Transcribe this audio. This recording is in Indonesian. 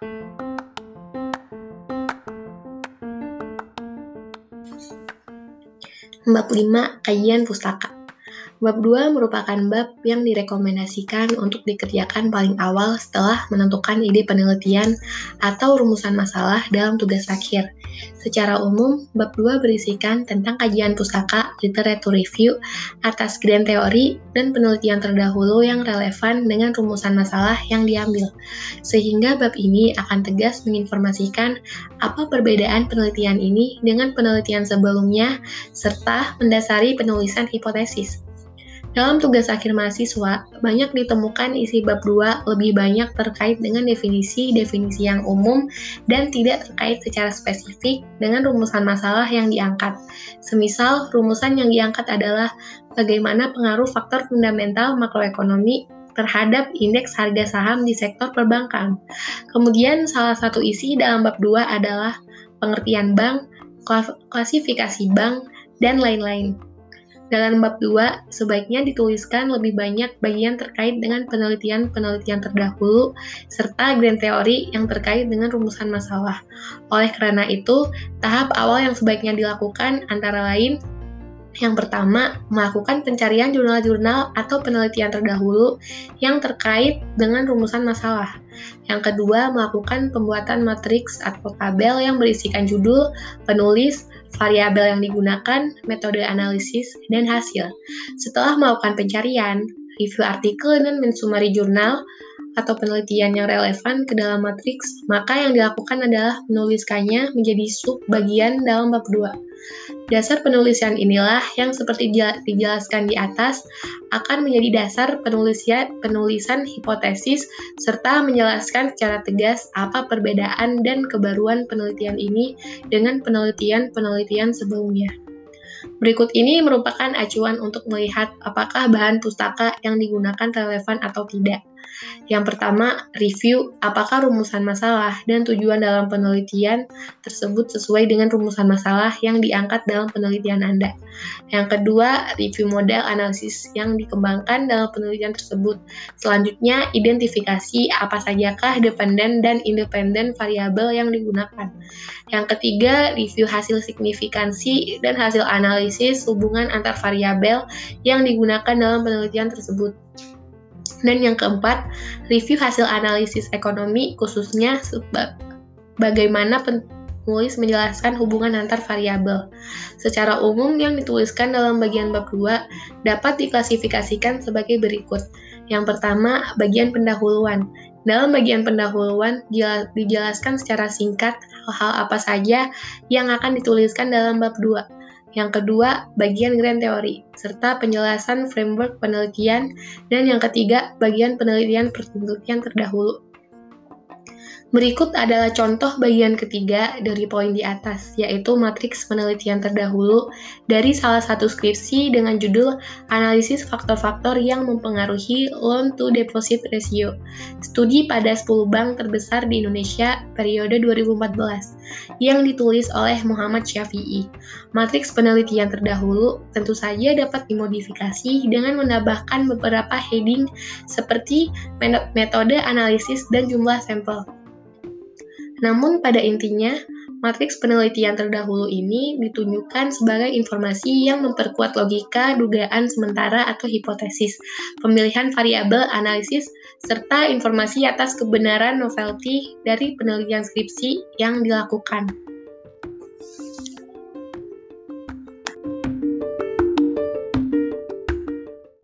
Bab 5 Kajian Pustaka Bab 2 merupakan bab yang direkomendasikan untuk dikerjakan paling awal setelah menentukan ide penelitian atau rumusan masalah dalam tugas akhir. Secara umum, bab 2 berisikan tentang kajian pustaka, literature review, atas grand teori, dan penelitian terdahulu yang relevan dengan rumusan masalah yang diambil. Sehingga bab ini akan tegas menginformasikan apa perbedaan penelitian ini dengan penelitian sebelumnya, serta mendasari penulisan hipotesis. Dalam tugas akhir mahasiswa, banyak ditemukan isi bab 2 lebih banyak terkait dengan definisi-definisi yang umum dan tidak terkait secara spesifik dengan rumusan masalah yang diangkat. Semisal, rumusan yang diangkat adalah bagaimana pengaruh faktor fundamental makroekonomi terhadap indeks harga saham di sektor perbankan. Kemudian, salah satu isi dalam bab 2 adalah pengertian bank, klasifikasi bank, dan lain-lain. Dalam bab 2, sebaiknya dituliskan lebih banyak bagian terkait dengan penelitian-penelitian terdahulu serta grand teori yang terkait dengan rumusan masalah. Oleh karena itu, tahap awal yang sebaiknya dilakukan antara lain yang pertama, melakukan pencarian jurnal-jurnal atau penelitian terdahulu yang terkait dengan rumusan masalah. Yang kedua, melakukan pembuatan matriks atau tabel yang berisikan judul, penulis, variabel yang digunakan, metode analisis, dan hasil. Setelah melakukan pencarian, review artikel dan mensumari jurnal, atau penelitian yang relevan ke dalam matriks, maka yang dilakukan adalah menuliskannya menjadi sub bagian dalam bab 2. Dasar penulisan inilah yang seperti dijelaskan di atas akan menjadi dasar penulisan, penulisan hipotesis serta menjelaskan secara tegas apa perbedaan dan kebaruan penelitian ini dengan penelitian-penelitian sebelumnya. Berikut ini merupakan acuan untuk melihat apakah bahan pustaka yang digunakan relevan atau tidak. Yang pertama, review apakah rumusan masalah dan tujuan dalam penelitian tersebut sesuai dengan rumusan masalah yang diangkat dalam penelitian Anda. Yang kedua, review model analisis yang dikembangkan dalam penelitian tersebut. Selanjutnya, identifikasi apa sajakah dependen dan independen variabel yang digunakan. Yang ketiga, review hasil signifikansi dan hasil analisis hubungan antar variabel yang digunakan dalam penelitian tersebut. Dan yang keempat, review hasil analisis ekonomi khususnya bagaimana penulis menjelaskan hubungan antar variabel. Secara umum yang dituliskan dalam bagian bab 2 dapat diklasifikasikan sebagai berikut. Yang pertama, bagian pendahuluan. Dalam bagian pendahuluan dijelaskan secara singkat hal-hal apa saja yang akan dituliskan dalam bab 2 yang kedua, bagian grand teori, serta penjelasan framework penelitian, dan yang ketiga, bagian penelitian penelitian terdahulu. Berikut adalah contoh bagian ketiga dari poin di atas, yaitu matriks penelitian terdahulu dari salah satu skripsi dengan judul Analisis Faktor-Faktor yang Mempengaruhi Loan to Deposit Ratio, studi pada 10 bank terbesar di Indonesia periode 2014, yang ditulis oleh Muhammad Syafi'i. Matriks penelitian terdahulu tentu saja dapat dimodifikasi dengan menambahkan beberapa heading seperti metode analisis dan jumlah sampel. Namun pada intinya, matriks penelitian terdahulu ini ditunjukkan sebagai informasi yang memperkuat logika, dugaan sementara atau hipotesis, pemilihan variabel analisis, serta informasi atas kebenaran novelty dari penelitian skripsi yang dilakukan.